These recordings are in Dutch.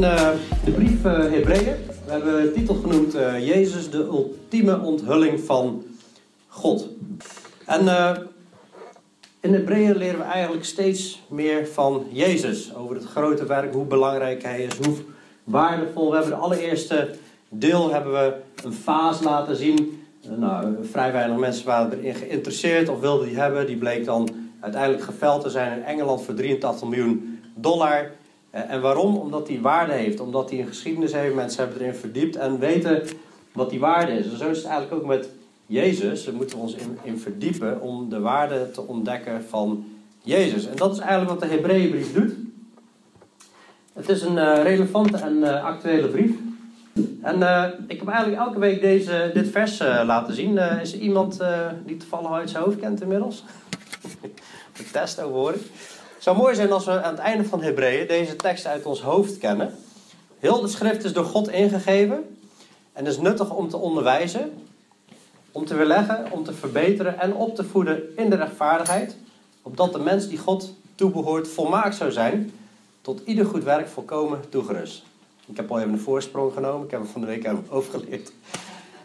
In uh, de brief uh. We hebben de titel genoemd uh, Jezus, de ultieme onthulling van God. En in Hebreeën leren we eigenlijk steeds meer van Jezus. Over het grote werk, hoe belangrijk hij is, hoe waardevol. We hebben de allereerste deel hebben we een fase laten zien. Nou, vrij weinig mensen waren erin geïnteresseerd of wilden die hebben. Die bleek dan uiteindelijk geveld te zijn in Engeland voor 83 miljoen dollar. Eh, en waarom? Omdat die waarde heeft. Omdat hij een geschiedenis heeft. Mensen hebben erin verdiept en weten wat die waarde is. En zo is het eigenlijk ook met Jezus. Daar moeten we ons in, in verdiepen om de waarde te ontdekken van Jezus. En dat is eigenlijk wat de Hebreeënbrief doet. Het is een uh, relevante en uh, actuele brief. En uh, ik heb eigenlijk elke week deze, dit vers laten zien. is er iemand die toevallig uit zijn hoofd kent inmiddels? de test over horen. Het zou mooi zijn als we aan het einde van Hebreeën deze tekst uit ons hoofd kennen. Heel de schrift is door God ingegeven en is nuttig om te onderwijzen, om te weerleggen, om te verbeteren en op te voeden in de rechtvaardigheid, opdat de mens die God toebehoort volmaakt zou zijn, tot ieder goed werk volkomen toegerust. Ik heb al even een voorsprong genomen, ik heb hem van de week overgeleerd.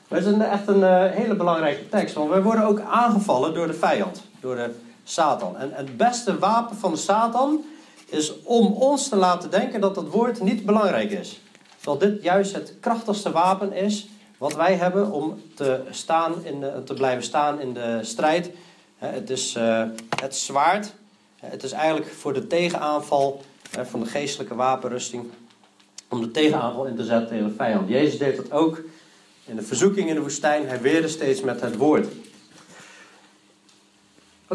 Maar het is echt een uh, hele belangrijke tekst, want wij worden ook aangevallen door de vijand, door de Satan. En het beste wapen van Satan is om ons te laten denken dat dat woord niet belangrijk is. Dat dit juist het krachtigste wapen is wat wij hebben om te, staan in te blijven staan in de strijd. Het is uh, het zwaard. Het is eigenlijk voor de tegenaanval van de geestelijke wapenrusting. Om de tegenaanval in te zetten tegen de vijand. Jezus deed dat ook in de verzoeking in de woestijn. Hij weerde steeds met het woord.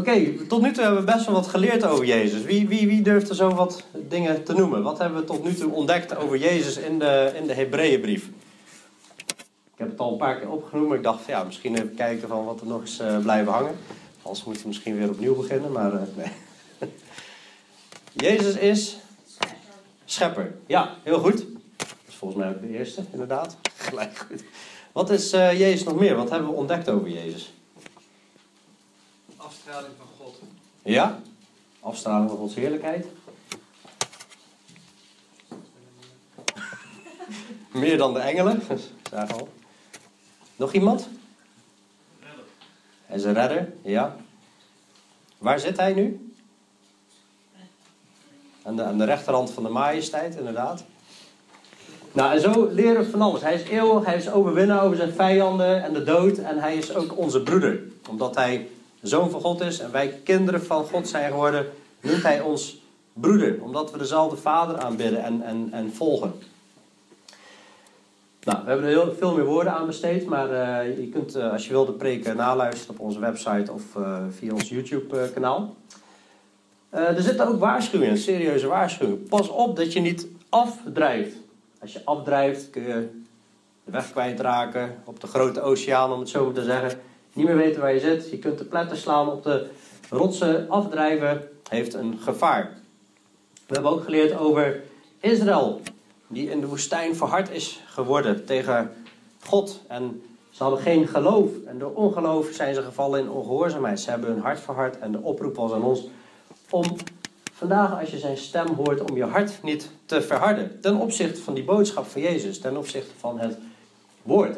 Oké, tot nu toe hebben we best wel wat geleerd over Jezus. Wie, wie, wie durft er zo wat dingen te noemen? Wat hebben we tot nu toe ontdekt over Jezus in de, in de Hebreeënbrief? Ik heb het al een paar keer opgenoemd, maar ik dacht, ja, misschien even kijken van wat er nog eens uh, blijven hangen. Anders moeten we misschien weer opnieuw beginnen, maar uh, nee. Jezus is schepper. Ja, heel goed. Dat is volgens mij ook de eerste, inderdaad. Gelijk goed. Wat is uh, Jezus nog meer? Wat hebben we ontdekt over Jezus? Afstraling van God. Ja, afstraling van Gods heerlijkheid. Meer dan de engelen, zagen al. Nog iemand? Redder. Hij is een redder, ja. Waar zit hij nu? Aan de, aan de rechterhand van de majesteit, inderdaad. Nou, en zo leren we van alles. Hij is eeuwig, hij is overwinnaar over zijn vijanden en de dood. En hij is ook onze broeder. Omdat hij zoon van God is en wij kinderen van God zijn geworden, noemt hij ons broeder. Omdat we dezelfde vader aanbidden en, en, en volgen. Nou, we hebben er heel veel meer woorden aan besteed, maar uh, je kunt uh, als je wil de preken naluisteren op onze website of uh, via ons YouTube kanaal. er zitten ook waarschuwingen, serieuze waarschuwingen. Pas op dat je niet afdrijft. Als je afdrijft kun je de weg kwijtraken op de grote oceaan, om het zo te zeggen niet meer weten waar je zit. Je kunt de pletten slaan op de rotsen, afdrijven, heeft een gevaar. We hebben ook geleerd over Israël, die in de woestijn verhard is geworden tegen God. En ze hadden geen geloof. En door ongeloof zijn ze gevallen in ongehoorzaamheid. Ze hebben hun hart verhard. En de oproep was aan ons om vandaag, als je zijn stem hoort, om je hart niet te verharden. Ten opzichte van die boodschap van Jezus, ten opzichte van het woord.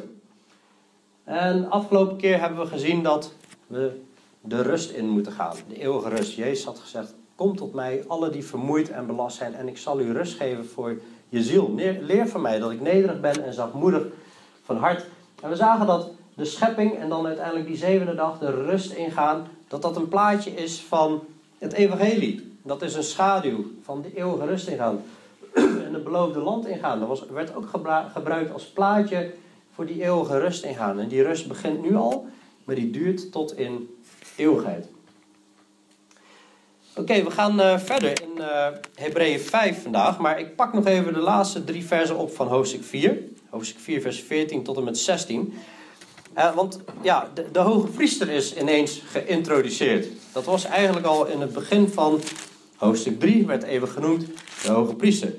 En afgelopen keer hebben we gezien dat we de rust in moeten gaan. De eeuwige rust. Jezus had gezegd: Kom tot mij, alle die vermoeid en belast zijn, en ik zal u rust geven voor je ziel. Leer van mij dat ik nederig ben en zachtmoedig van hart. En we zagen dat de schepping en dan uiteindelijk die zevende dag de rust ingaan, dat dat een plaatje is van het evangelie. Dat is een schaduw van de eeuwige rust ingaan. En het beloofde land ingaan. Dat was, werd ook gebruikt als plaatje voor die eeuwige rust ingaan. En die rust begint nu al, maar die duurt tot in eeuwigheid. Oké, we gaan uh, verder in uh, Hebreeën 5 vandaag, maar ik pak nog even de laatste drie versen op van hoofdstuk 4. Hoofdstuk 4, vers 14 tot en met 16. Uh, eh, want ja, de, de, hoge priester is ineens geïntroduceerd. Dat was eigenlijk al in het begin van hoofdstuk 3, werd even genoemd, de hoge priester.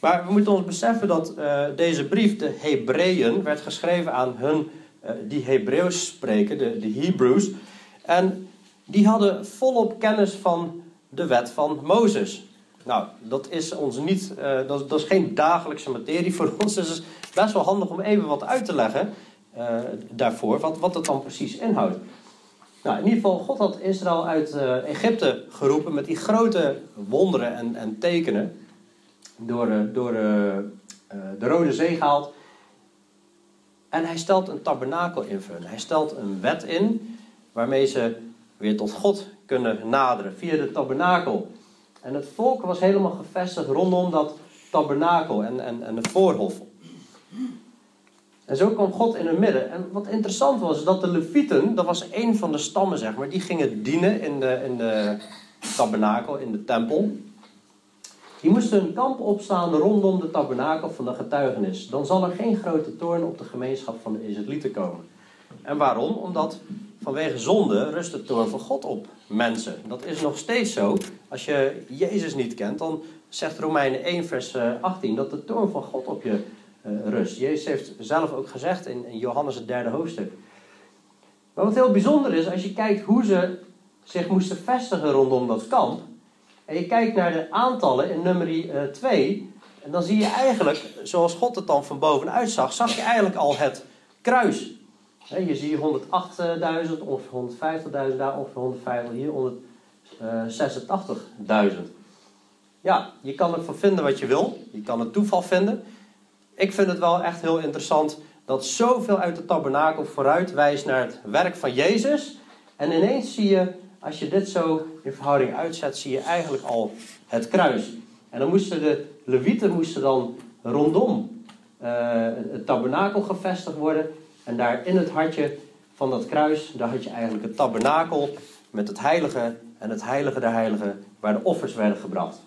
Maar we moeten ons beseffen dat uh, deze brief, de Hebreeën, werd geschreven aan hun uh, die Hebreeuws spreken, de, de Hebrews. En die hadden volop kennis van de wet van Mozes. Nou, dat is ons niet, uh, dat, dat, is geen dagelijkse materie voor ons. Dus het is best wel handig om even wat uit te leggen daarvoor, wat, wat dat dan precies inhoudt. Nou, in ieder geval, God had Israël uit Egypte geroepen met die grote wonderen en, en tekenen. Door, door de Rode Zee gehaald. En hij stelt een tabernakel in Hij stelt een wet in waarmee ze weer tot God kunnen naderen via de tabernakel. En het volk was helemaal gevestigd rondom dat tabernakel en, en, en het voorhof. En zo kwam God in het midden. En wat interessant was, dat de Levieten, dat was een van de stammen, zeg maar, die gingen dienen in de, in de tabernakel, in de tempel. Die moesten een kamp opstaan rondom de tabernakel van de getuigenis. Dan zal er geen grote toorn op de gemeenschap van de Israëlieten komen. En waarom? Omdat vanwege zonde rust de toorn van God op mensen. Dat is nog steeds zo. Als je Jezus niet kent, dan zegt Romeinen 1 vers 18 dat de toorn van God op je uh, rust. Jezus heeft zelf ook gezegd in Johannes het derde hoofdstuk. Maar wat heel bijzonder is, als je kijkt hoe ze zich moesten vestigen rondom dat kamp, en je kijkt naar de aantallen in nummer 2, en dan zie je eigenlijk, zoals God het dan van bovenuit zag, zag je eigenlijk al het kruis. Je ziet 108.000, ongeveer 150.000, daar ongeveer 150, hier 186.000. Ja, je kan ervan vinden wat je wil. Je kan het toeval vinden. Ik vind het wel echt heel interessant dat zoveel uit de tabernakel vooruit wijst naar het werk van Jezus. En ineens zie je, als je dit zo in verhouding uitzet, zie je eigenlijk al het kruis. En dan moesten de levieten moesten dan rondom uh, het tabernakel gevestigd worden. En daar in het hartje van dat kruis, daar had je eigenlijk het tabernakel met het heilige en het heilige der heiligen, waar de offers werden gebracht.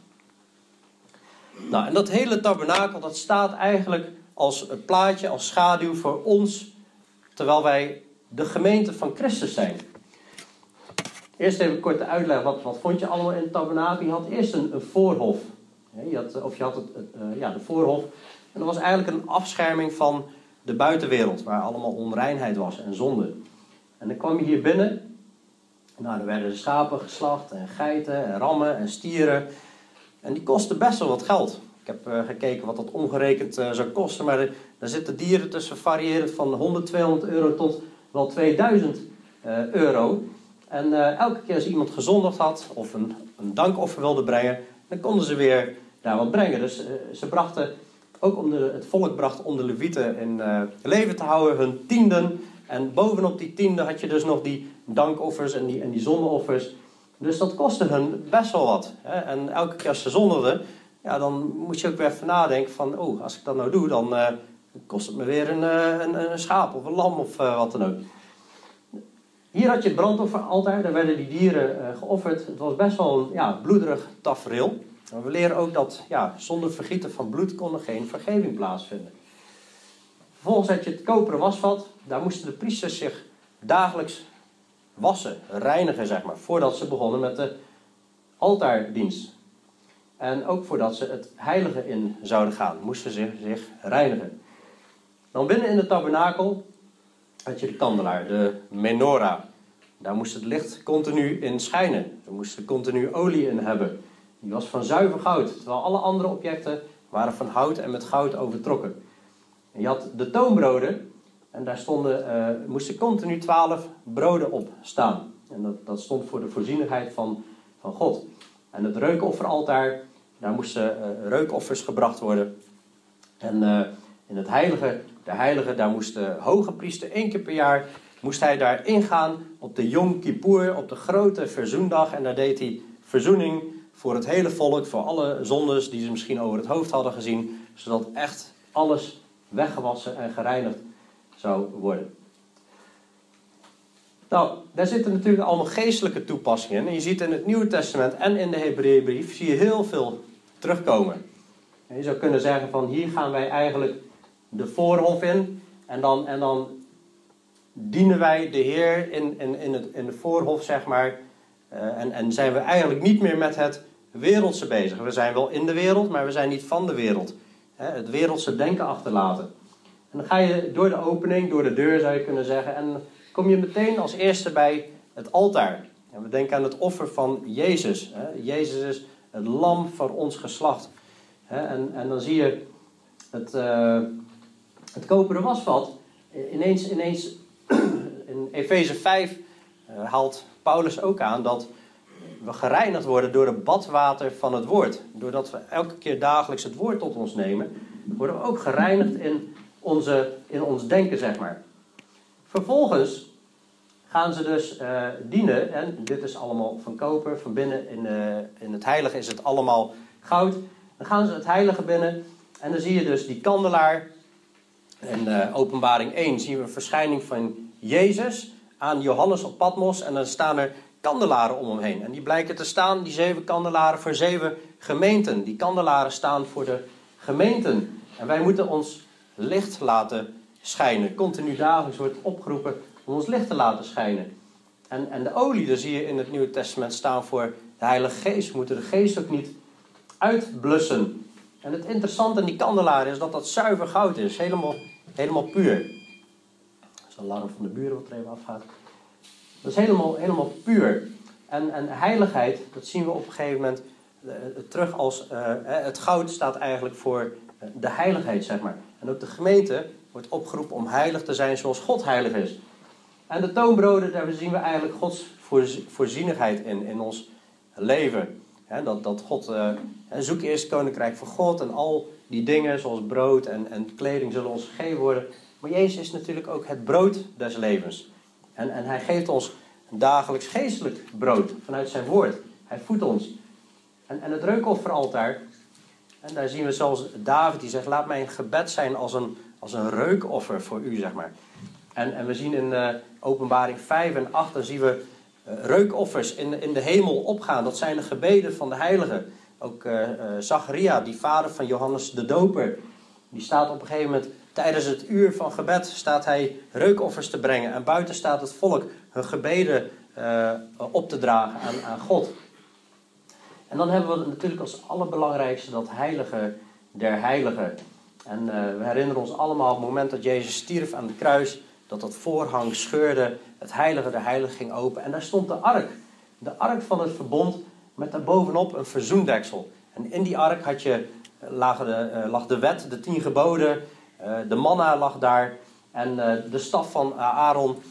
Nou, en dat hele tabernakel, dat staat eigenlijk als een plaatje, als schaduw voor ons, terwijl wij de gemeente van Christus zijn. Eerst even kort uitleg, wat, wat vond je allemaal in het? Je had eerst een, een voorhof. Je had, of je had het, uh, ja, de voorhof. En dat was eigenlijk een afscherming van de buitenwereld, waar allemaal onreinheid was en zonde. En dan kwam je hier binnen. Nou, er werden schapen geslacht en geiten en rammen en stieren. En die kosten best wel wat geld. Ik heb uh, gekeken wat dat omgerekend uh, zou kosten. Maar daar zitten dieren tussen variërend van 100, 200 euro tot wel 2000 uh, eh, euro. En elke keer als iemand gezondigd had of een, een dankoffer wilde brengen, dan konden ze weer daar wat brengen. Dus ze brachten ook om de, het volk bracht om de levieten in uh, leven te houden, hun tienden. En bovenop die tienden had je dus nog die dankoffers en die, en die zondeoffers. Dus dat kostte hun best wel wat. Hè? En elke keer als ze zondigden, ja, dan moest je ook weer even nadenken van... oh, als ik dat nou doe, dan kost het me weer een, een, schaap of een lam of wat dan ook. Hier had je het brandofferaltaar, daar werden die dieren geofferd. Het was best wel een ja, bloederig tafereel. Maar we leren ook dat ja, zonder vergieten van bloed kon er geen vergeving plaatsvinden. Vervolgens had je het koperen wasvat. Daar moesten de priesters zich dagelijks wassen, reinigen, zeg maar. Voordat ze begonnen met de altaardienst. En ook voordat ze het heilige in zouden gaan, moesten ze zich reinigen. Dan binnen in de tabernakel had je de kandelaar, de menorah. Daar moest het licht continu in schijnen. Er moest continu olie in hebben. Die was van zuiver goud, terwijl alle andere objecten waren van hout en met goud overtrokken. En je had de toonbroden, en daar stonden, uh, moesten continu twaalf broden op staan. En dat, dat stond voor de voorzienigheid van, van God. En het reukofferaltaar, daar moesten uh, reukoffers gebracht worden. En in het heilige, de heilige, daar moest de hoge priester één keer per jaar, moest hij daar ingaan op de Yom Kippur, op de grote verzoendag. En daar deed hij verzoening voor het hele volk, voor alle zondes die ze misschien over het hoofd hadden gezien, zodat echt alles weggewassen en gereinigd zou worden. Nou, daar zitten natuurlijk allemaal geestelijke toepassingen in. En je ziet in het Nieuwe Testament en in de Hebreeënbrief zie je heel veel terugkomen. En je zou kunnen zeggen van hier gaan wij eigenlijk de voorhof in en dan, en dan dienen wij de Heer in, in, in, het, in de voorhof, zeg maar. Uh, en, en zijn we eigenlijk niet meer met het wereldse bezig. We zijn wel in de wereld, maar we zijn niet van de wereld. Het wereldse denken achterlaten. En dan ga je door de opening, door de deur zou je kunnen zeggen, en kom je meteen als eerste bij het altaar. En we denken aan het offer van Jezus. Jezus is het lam voor ons geslacht. Hè, en, en dan zie je het, uh, het koperen wasvat. Ineens, ineens in Efeze 5 uh, haalt Paulus ook aan dat we gereinigd worden door het badwater van het woord. Doordat we elke keer dagelijks het woord tot ons nemen, worden we ook gereinigd in, onze, in ons denken, zeg maar. Vervolgens gaan ze dus uh, dienen, en dit is allemaal van koper, van binnen in, in het heilige is het allemaal goud. Dan gaan ze het heilige binnen en dan zie je dus die kandelaar. In uh, openbaring 1 zien we een verschijning van Jezus aan Johannes op Patmos en dan staan er kandelaren om hem heen. En die blijken te staan, die zeven kandelaren, voor zeven gemeenten. Die kandelaren staan voor de gemeenten. En wij moeten ons licht laten schijnen. Continu dagelijks wordt opgeroepen om ons licht te laten schijnen. En, en de olie, daar zie je in het Nieuwe Testament staan voor de Heilige Geest. We moeten de Geest ook niet uitblussen. En het interessante aan die kandelaren is dat dat zuiver goud is. Helemaal, helemaal puur. Is een alarm van de buren wat er even afgaat. Dat is helemaal, helemaal puur. En, en heiligheid, dat zien we op een gegeven moment uh, terug als... Uh, het goud staat eigenlijk voor de heiligheid, zeg maar. En ook de gemeente wordt opgeroepen om heilig te zijn zoals God heilig is. En de toonbroden, daar zien we eigenlijk Gods voorzienigheid in, in ons leven. Dat, dat God, uh, zoek eerst het koninkrijk van God en al die dingen zoals brood en, en kleding zullen ons gegeven worden. Maar Jezus is natuurlijk ook het brood des levens. En, en hij geeft ons dagelijks geestelijk brood vanuit zijn woord. Hij voedt ons. En, en het reukofferaltaar, en daar zien we zelfs David die zegt, laat mijn gebed zijn als een, als een reukoffer voor u, zeg maar. En, en we zien in uh, openbaring 5 en 8, dan zien we uh, reukoffers in, in de hemel opgaan. Dat zijn de gebeden van de heiligen. Ook uh, Zacharia, die vader van Johannes de Doper, die staat op een gegeven moment tijdens het uur van gebed staat hij reukoffers te brengen. En buiten staat het volk hun gebeden uh, op te dragen aan, aan, God. En dan hebben we natuurlijk als allerbelangrijkste dat heilige der heiligen. En we herinneren ons allemaal het moment dat Jezus stierf aan de kruis. Dat dat voorhang scheurde, het heilige der heiligen ging open. En daar stond de ark. De ark van het verbond met daarbovenop een verzoendeksel. En in die ark had je, lag, de, uh, lag de wet, de tien geboden... Uh, de manna lag daar en de staf van Aaron,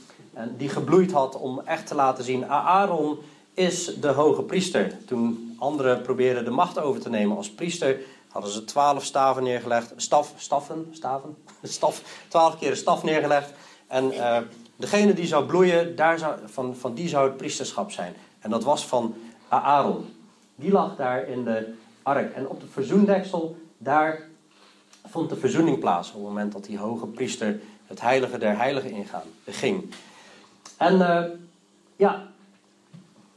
die gebloeid had om echt te laten zien: Aaron is de hoge priester. Toen anderen probeerden de macht over te nemen als priester, hadden ze twaalf staven neergelegd, staf, staffen, staven, staf, twaalf keer een staf neergelegd. En degene die zou bloeien, daar zou, van, van die zou het priesterschap zijn. En dat was van Aaron. Die lag daar in de ark. En op de verzoendeksel, daar vond de verzoening plaats op het moment dat die hoge priester het heilige der heiligen ingaan, ging. En uh, ja,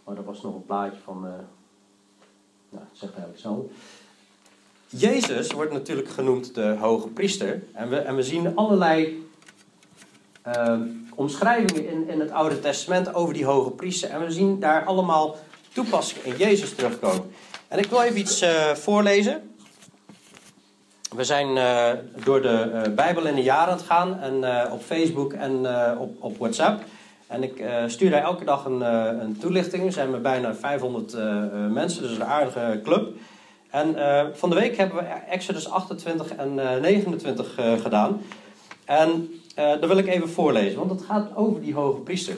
maar er was nog een plaatje van, uh, nou, zeg eigenlijk zo. Jezus wordt natuurlijk genoemd de hoge priester. En we, en we zien allerlei uh, omschrijvingen in, in het Oude Testament over die hoge priester. En we zien daar allemaal toepassingen in Jezus terugkomen. En ik wil even iets uh, voorlezen. We zijn uh, door de uh, Bijbel in de jaren aan het gaan. En op Facebook en op, op WhatsApp. En ik stuur daar elke dag een, een toelichting. Er zijn we bijna 500 mensen, dus een aardige club. En van de week hebben we Exodus 28 en 29 gedaan. En dat wil ik even voorlezen, want het gaat over die hoge priester.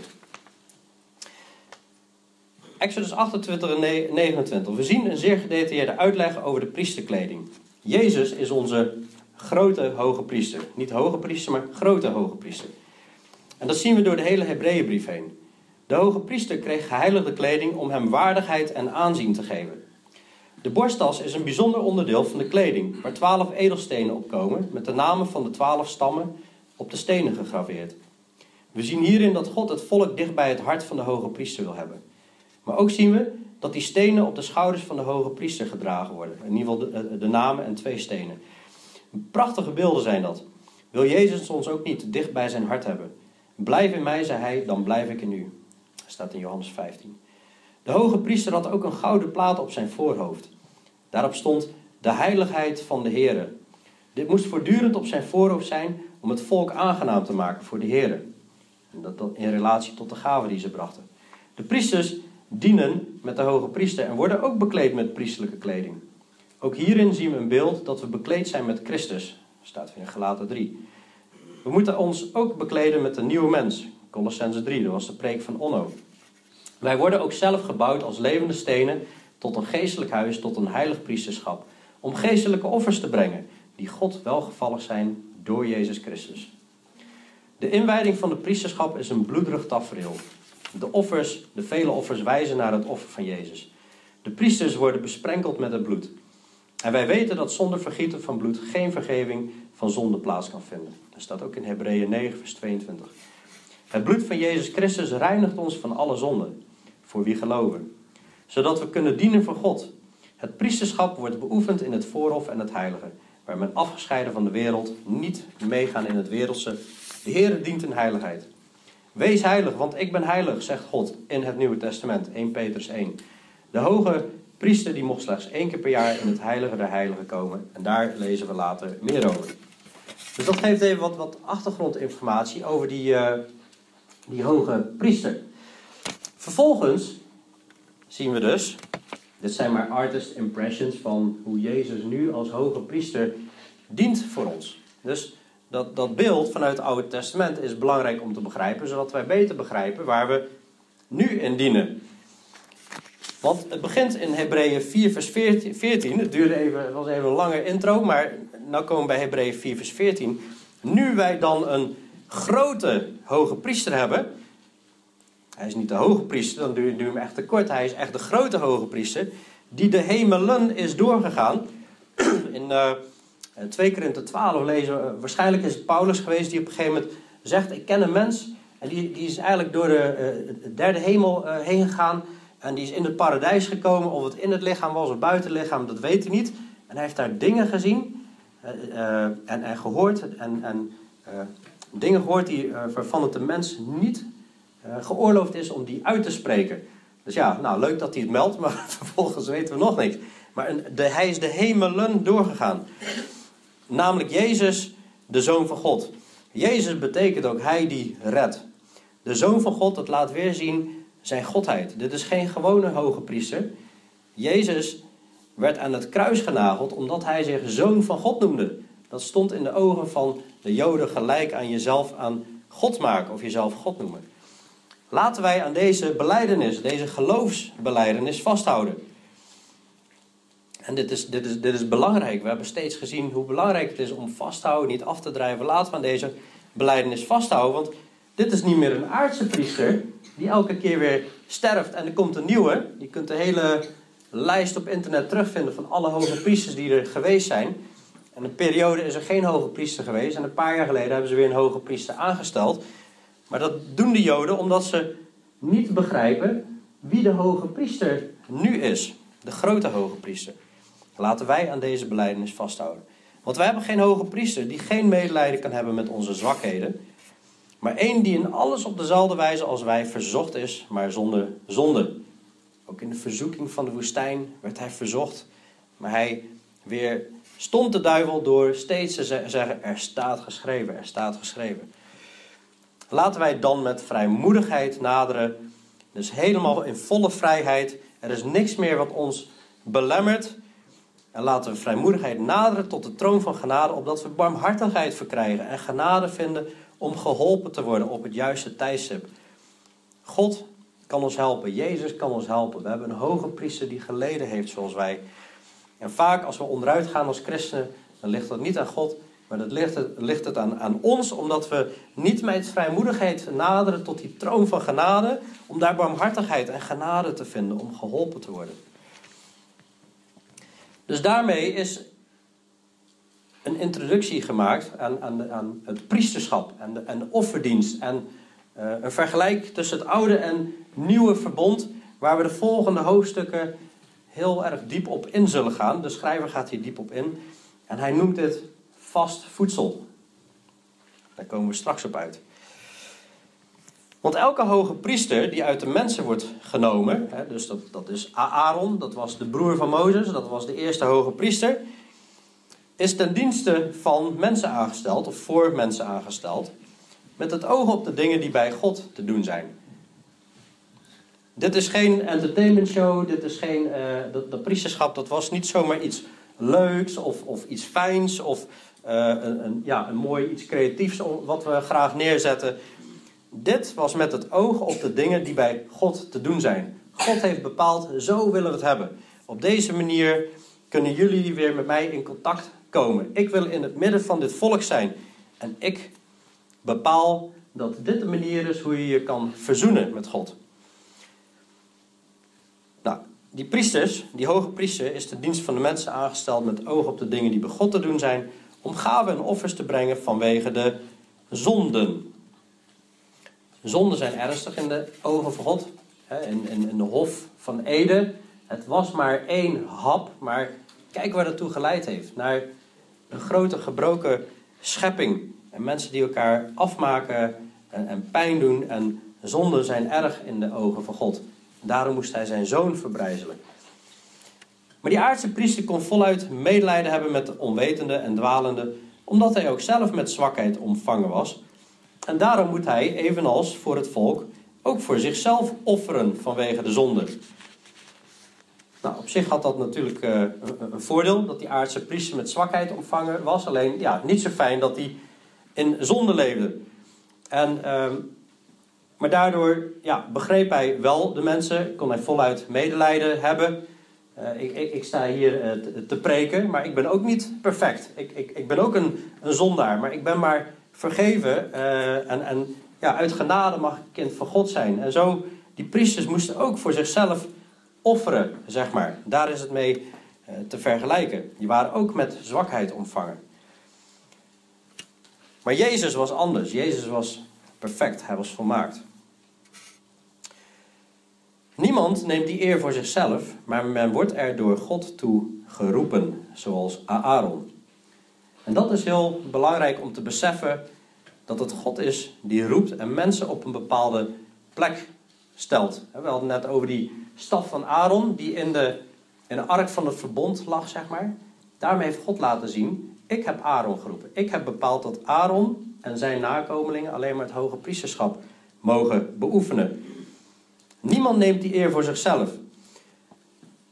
Exodus 28 en 29. We zien een zeer gedetailleerde uitleg over de priesterkleding. Jezus is onze grote hoge priester. Niet hoge priester, maar grote hoge priester. En dat zien we door de hele Hebreeënbrief heen. De hoge priester kreeg geheiligde kleding om hem waardigheid en aanzien te geven. De borsttas is een bijzonder onderdeel van de kleding, waar twaalf edelstenen op komen, met de namen van de twaalf stammen op de stenen gegraveerd. We zien hierin dat God het volk dicht bij het hart van de hoge priester wil hebben. Maar ook zien we dat die stenen op de schouders van de hoge priester gedragen worden. In ieder geval de, de namen en twee stenen. Prachtige beelden zijn dat. Wil Jezus ons ook niet dicht bij zijn hart hebben? Blijf in mij, zei hij, dan blijf ik in u. Dat staat in Johannes 15. De hoge priester had ook een gouden plaat op zijn voorhoofd. Daarop stond de heiligheid van de Heere. Dit moest voortdurend op zijn voorhoofd zijn om het volk aangenaam te maken voor de Heere. En dat in relatie tot de gaven die ze brachten. De priesters dienen met de hoge priester en worden ook bekleed met priestelijke kleding. Ook hierin zien we een beeld dat we bekleed zijn met Christus. Staat in Galaten 3. We moeten ons ook bekleden met de nieuwe mens. Colossense 3, dat was de preek van Onno. Wij worden ook zelf gebouwd als levende stenen tot een geestelijk huis, tot een heilig priesterschap. Om geestelijke offers te brengen, die God welgevallig zijn door Jezus Christus. De inwijding van de priesterschap is een bloederig tafereel. De offers, de vele offers wijzen naar het offer van Jezus. De priesters worden besprenkeld met het bloed. En wij weten dat zonder vergieten van bloed geen vergeving van zonde plaats kan vinden. Dat staat ook in Hebreeën 9, vers 22. Het bloed van Jezus Christus reinigt ons van alle zonden, voor wie geloven, zodat we kunnen dienen voor God. Het priesterschap wordt beoefend in het voorhof en het heilige, waar men afgescheiden van de wereld niet meegaan in het wereldse. De Heer dient in heiligheid. Wees heilig, want ik ben heilig, zegt God in het Nieuwe Testament, 1 Petrus 1. De hoge priester die mocht slechts één keer per jaar in het heilige der heiligen komen. En daar lezen we later meer over. Dus dat geeft even wat, wat achtergrondinformatie over die, uh, die hoge priester. Vervolgens zien we dus, dit zijn maar artist impressions van hoe Jezus nu als hoge priester dient voor ons. Dus dat, dat beeld vanuit het Oude Testament is belangrijk om te begrijpen, zodat wij beter begrijpen waar we nu in dienen. Want het begint in Hebreeën 4, vers 14. Het duurde even, het was even een lange intro, maar nu komen we bij Hebreeën 4, vers 14. Nu wij dan een grote hoge priester hebben. Hij is niet de hoge priester, dan duur je hem echt te kort. Hij is echt de grote hoge priester. Die de hemelen is doorgegaan. In uh, 2 Korinther 12 lezen we, waarschijnlijk is het Paulus geweest die op een gegeven moment zegt: Ik ken een mens. En die, die is eigenlijk door de uh, derde hemel uh, heen gegaan. En die is in het paradijs gekomen. Of het in het lichaam was of buiten het lichaam, dat weet hij niet. En hij heeft daar dingen gezien en, en gehoord. En, en dingen gehoord die, waarvan het de mens niet geoorloofd is om die uit te spreken. Dus ja, nou leuk dat hij het meldt, maar vervolgens weten we nog niks. Maar de, hij is de hemelen doorgegaan. Namelijk Jezus, de Zoon van God. Jezus betekent ook hij die redt. De Zoon van God, dat laat weer zien zijn godheid. Dit is geen gewone hoge priester. Jezus werd aan het kruis genageld omdat hij zich zoon van God noemde. Dat stond in de ogen van de Joden gelijk aan jezelf aan God maken of jezelf God noemen. Laten wij aan deze beleidenis, deze geloofsbeleidenis vasthouden. En dit is, dit, is, dit is belangrijk. We hebben steeds gezien hoe belangrijk het is om vast te houden, niet af te drijven. We aan deze beleidenis vasthouden. Want dit is niet meer een aardse priester die elke keer weer sterft en er komt een nieuwe. Je kunt de hele lijst op internet terugvinden van alle hoge priesters die er geweest zijn. En een periode is er geen hoge priester geweest. En een paar jaar geleden hebben ze weer een hoge priester aangesteld. Maar dat doen de Joden omdat ze niet begrijpen wie de hoge priester nu is. De grote hoge priester. Laten wij aan deze beleidenis vasthouden. Want wij hebben geen hoge priester die geen medelijden kan hebben met onze zwakheden. Maar één die in alles op dezelfde wijze als wij verzocht is, maar zonder zonde. Ook in de verzoeking van de woestijn werd hij verzocht. Maar hij weer stond de duivel door steeds te zeggen: Er staat geschreven, er staat geschreven. Laten wij dan met vrijmoedigheid naderen. Dus helemaal in volle vrijheid. Er is niks meer wat ons belemmert. En laten we vrijmoedigheid naderen tot de troon van genade, opdat we barmhartigheid verkrijgen en genade vinden om geholpen te worden op het juiste tijdstip. God kan ons helpen, Jezus kan ons helpen. We hebben een hoge priester die geleden heeft zoals wij. En vaak als we onderuit gaan als christenen, dan ligt dat niet aan God, maar dat ligt het, ligt het aan, aan ons, omdat we niet met vrijmoedigheid naderen tot die troon van genade, om daar barmhartigheid en genade te vinden, om geholpen te worden. Dus daarmee is een introductie gemaakt aan, aan, aan het priesterschap en de, en offerdienst. En uh, een vergelijk tussen het oude en nieuwe verbond, waar we de volgende hoofdstukken heel erg diep op in zullen gaan. De schrijver gaat hier diep op in. En hij noemt dit vast voedsel. Daar komen we straks op uit. Want elke hoge priester die uit de mensen wordt genomen, hè, dus dat, dat is Aaron, dat was de broer van Mozes, dat was de eerste hoge priester, is ten dienste van mensen aangesteld, of voor mensen aangesteld, met het oog op de dingen die bij God te doen zijn. Dit is geen entertainment show, dit is geen, uh, dat, priesterschap, dat was niet zomaar iets leuks of, of iets fijns of uh, een, een, ja, een mooi iets creatiefs wat we graag neerzetten. Dit was met het oog op de dingen die bij God te doen zijn. God heeft bepaald, zo willen we het hebben. Op deze manier kunnen jullie weer met mij in contact komen. Ik wil in het midden van dit volk zijn. En ik bepaal dat dit de manier is hoe je je kan verzoenen met God. Nou, die priesters, die hoge priester, is de dienst van de mensen aangesteld met oog op de dingen die bij God te doen zijn, om gaven en offers te brengen vanwege de zonden. Zonden zijn ernstig in de ogen van God. In, in, in de hof van Ede, het was maar één hap, maar kijk waar dat toe geleid heeft. Naar een grote gebroken schepping. En mensen die elkaar afmaken en, en pijn doen. En zonden zijn erg in de ogen van God. Daarom moest hij zijn zoon verbrijzelen. Maar die aardse priester kon voluit medelijden hebben met de onwetende en dwalende, omdat hij ook zelf met zwakheid omvangen was. En daarom moet hij, evenals voor het volk, ook voor zichzelf offeren vanwege de zonde. Nou, op zich had dat natuurlijk uh, een, voordeel, dat die aardse priester met zwakheid omvangen was. Alleen, ja, niet zo fijn dat hij in zonde leefde. En, uh, maar daardoor ja, begreep hij wel de mensen, kon hij voluit medelijden hebben. Uh, ik, ik, ik, sta hier uh, te, preken, maar ik ben ook niet perfect. Ik, ik, ik ben ook een, een zondaar, maar ik ben maar vergeven. en, en ja, uit genade mag ik kind van God zijn. En zo, die priesters moesten ook voor zichzelf offeren, zeg maar. Daar is het mee uh, te vergelijken. Die waren ook met zwakheid omvangen. Maar Jezus was anders. Jezus was perfect. Hij was volmaakt. Niemand neemt die eer voor zichzelf, maar men wordt er door God toe geroepen, zoals Aaron. En dat is heel belangrijk om te beseffen dat het God is die roept en mensen op een bepaalde plek stelt. We hadden net over die staf van Aaron, die in de, in de ark van het verbond lag, zeg maar. Daarmee heeft God laten zien, ik heb Aaron geroepen. Ik heb bepaald dat Aaron en zijn nakomelingen alleen maar het hoge priesterschap mogen beoefenen. Niemand neemt die eer voor zichzelf.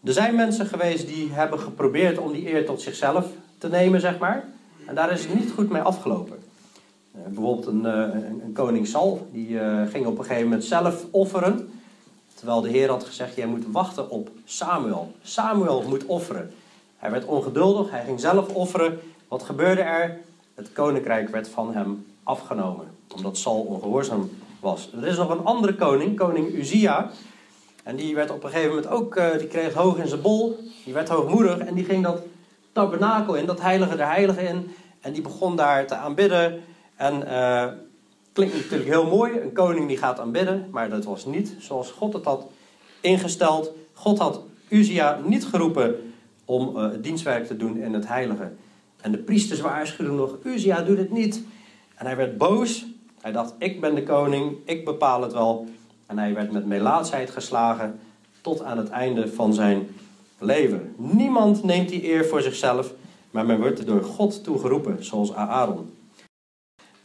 Er zijn mensen geweest die hebben geprobeerd om die eer tot zichzelf te nemen, zeg maar. En daar is het niet goed mee afgelopen. Eh, bijvoorbeeld een, eh, een, een, koning Sal, die eh, ging op een gegeven moment zelf offeren. Terwijl de Heer had gezegd, jij moet wachten op Samuel. Samuel moet offeren. Hij werd ongeduldig, hij ging zelf offeren. Wat gebeurde er? Het koninkrijk werd van hem afgenomen. Omdat Sal ongehoorzaam was. Er is nog een andere koning, koning Uzia. En die werd op een gegeven moment ook, die kreeg hoog in zijn bol. Die werd hoogmoedig en die ging dat tabernakel in, dat heilige der heiligen in. En die begon daar te aanbidden. En uh, klinkt natuurlijk heel mooi, een koning die gaat aanbidden, maar dat was niet zoals God het had ingesteld. God had Uzia niet geroepen om uh, dienstwerk te doen in het heilige. En de priesters waarschuwden nog, Uzia doet het niet. En hij werd boos. Hij dacht, ik ben de koning, ik bepaal het wel. En hij werd met melaatsheid geslagen tot aan het einde van zijn leven. Niemand neemt die eer voor zichzelf, maar men wordt er door God toegeroepen, zoals Aaron.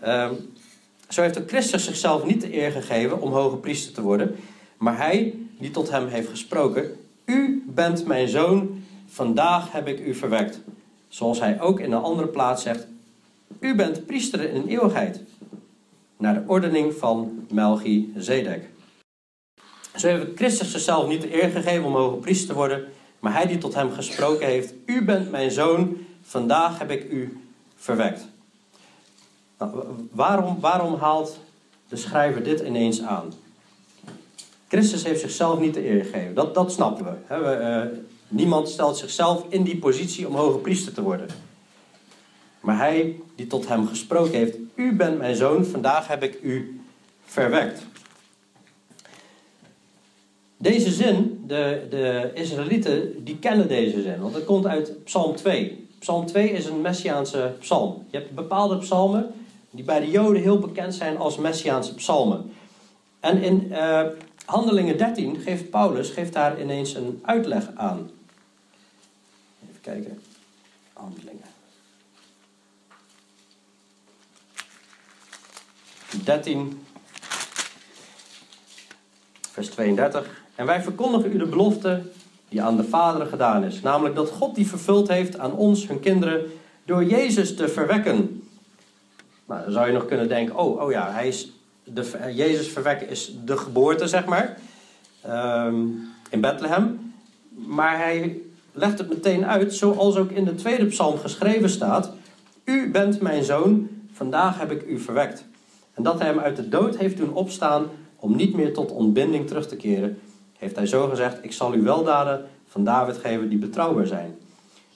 Um, zo heeft ook Christus zichzelf niet de eer gegeven om hoge priester te worden, maar hij die tot hem heeft gesproken: U bent mijn zoon, vandaag heb ik u verwekt. Zoals hij ook in een andere plaats zegt: U bent priester in eeuwigheid, naar de ordening van Melchizedek. Zo heeft Christus zichzelf niet de eer gegeven om hoge priester te worden, maar hij die tot hem gesproken heeft: U bent mijn zoon, vandaag heb ik u verwekt. Nou, waarom, waarom haalt de schrijver dit ineens aan? Christus heeft zichzelf niet de eer gegeven. Dat, dat snappen we. we uh, niemand stelt zichzelf in die positie om hoge priester te worden. Maar hij die tot hem gesproken heeft: U bent mijn zoon, vandaag heb ik u verwekt. Deze zin, de, de Israëlieten, die kennen deze zin, want het komt uit Psalm 2. Psalm 2 is een messiaanse psalm. Je hebt bepaalde psalmen die bij de Joden heel bekend zijn als Messiaanse psalmen. En in uh, Handelingen 13 geeft Paulus geeft daar ineens een uitleg aan. Even kijken. Handelingen. 13, vers 32. En wij verkondigen u de belofte die aan de vaderen gedaan is. Namelijk dat God die vervuld heeft aan ons, hun kinderen, door Jezus te verwekken. Nou, dan zou je nog kunnen denken, oh, oh ja, hij is de, Jezus verwekken is de geboorte, zeg maar, ehm, in Bethlehem. Maar hij legt het meteen uit, zoals ook in de tweede psalm geschreven staat. U bent mijn zoon, vandaag heb ik u verwekt. En dat hij hem uit de dood heeft doen opstaan om niet meer tot ontbinding terug te keren, heeft hij zo gezegd: Ik zal u weldaden van David geven die betrouwbaar zijn.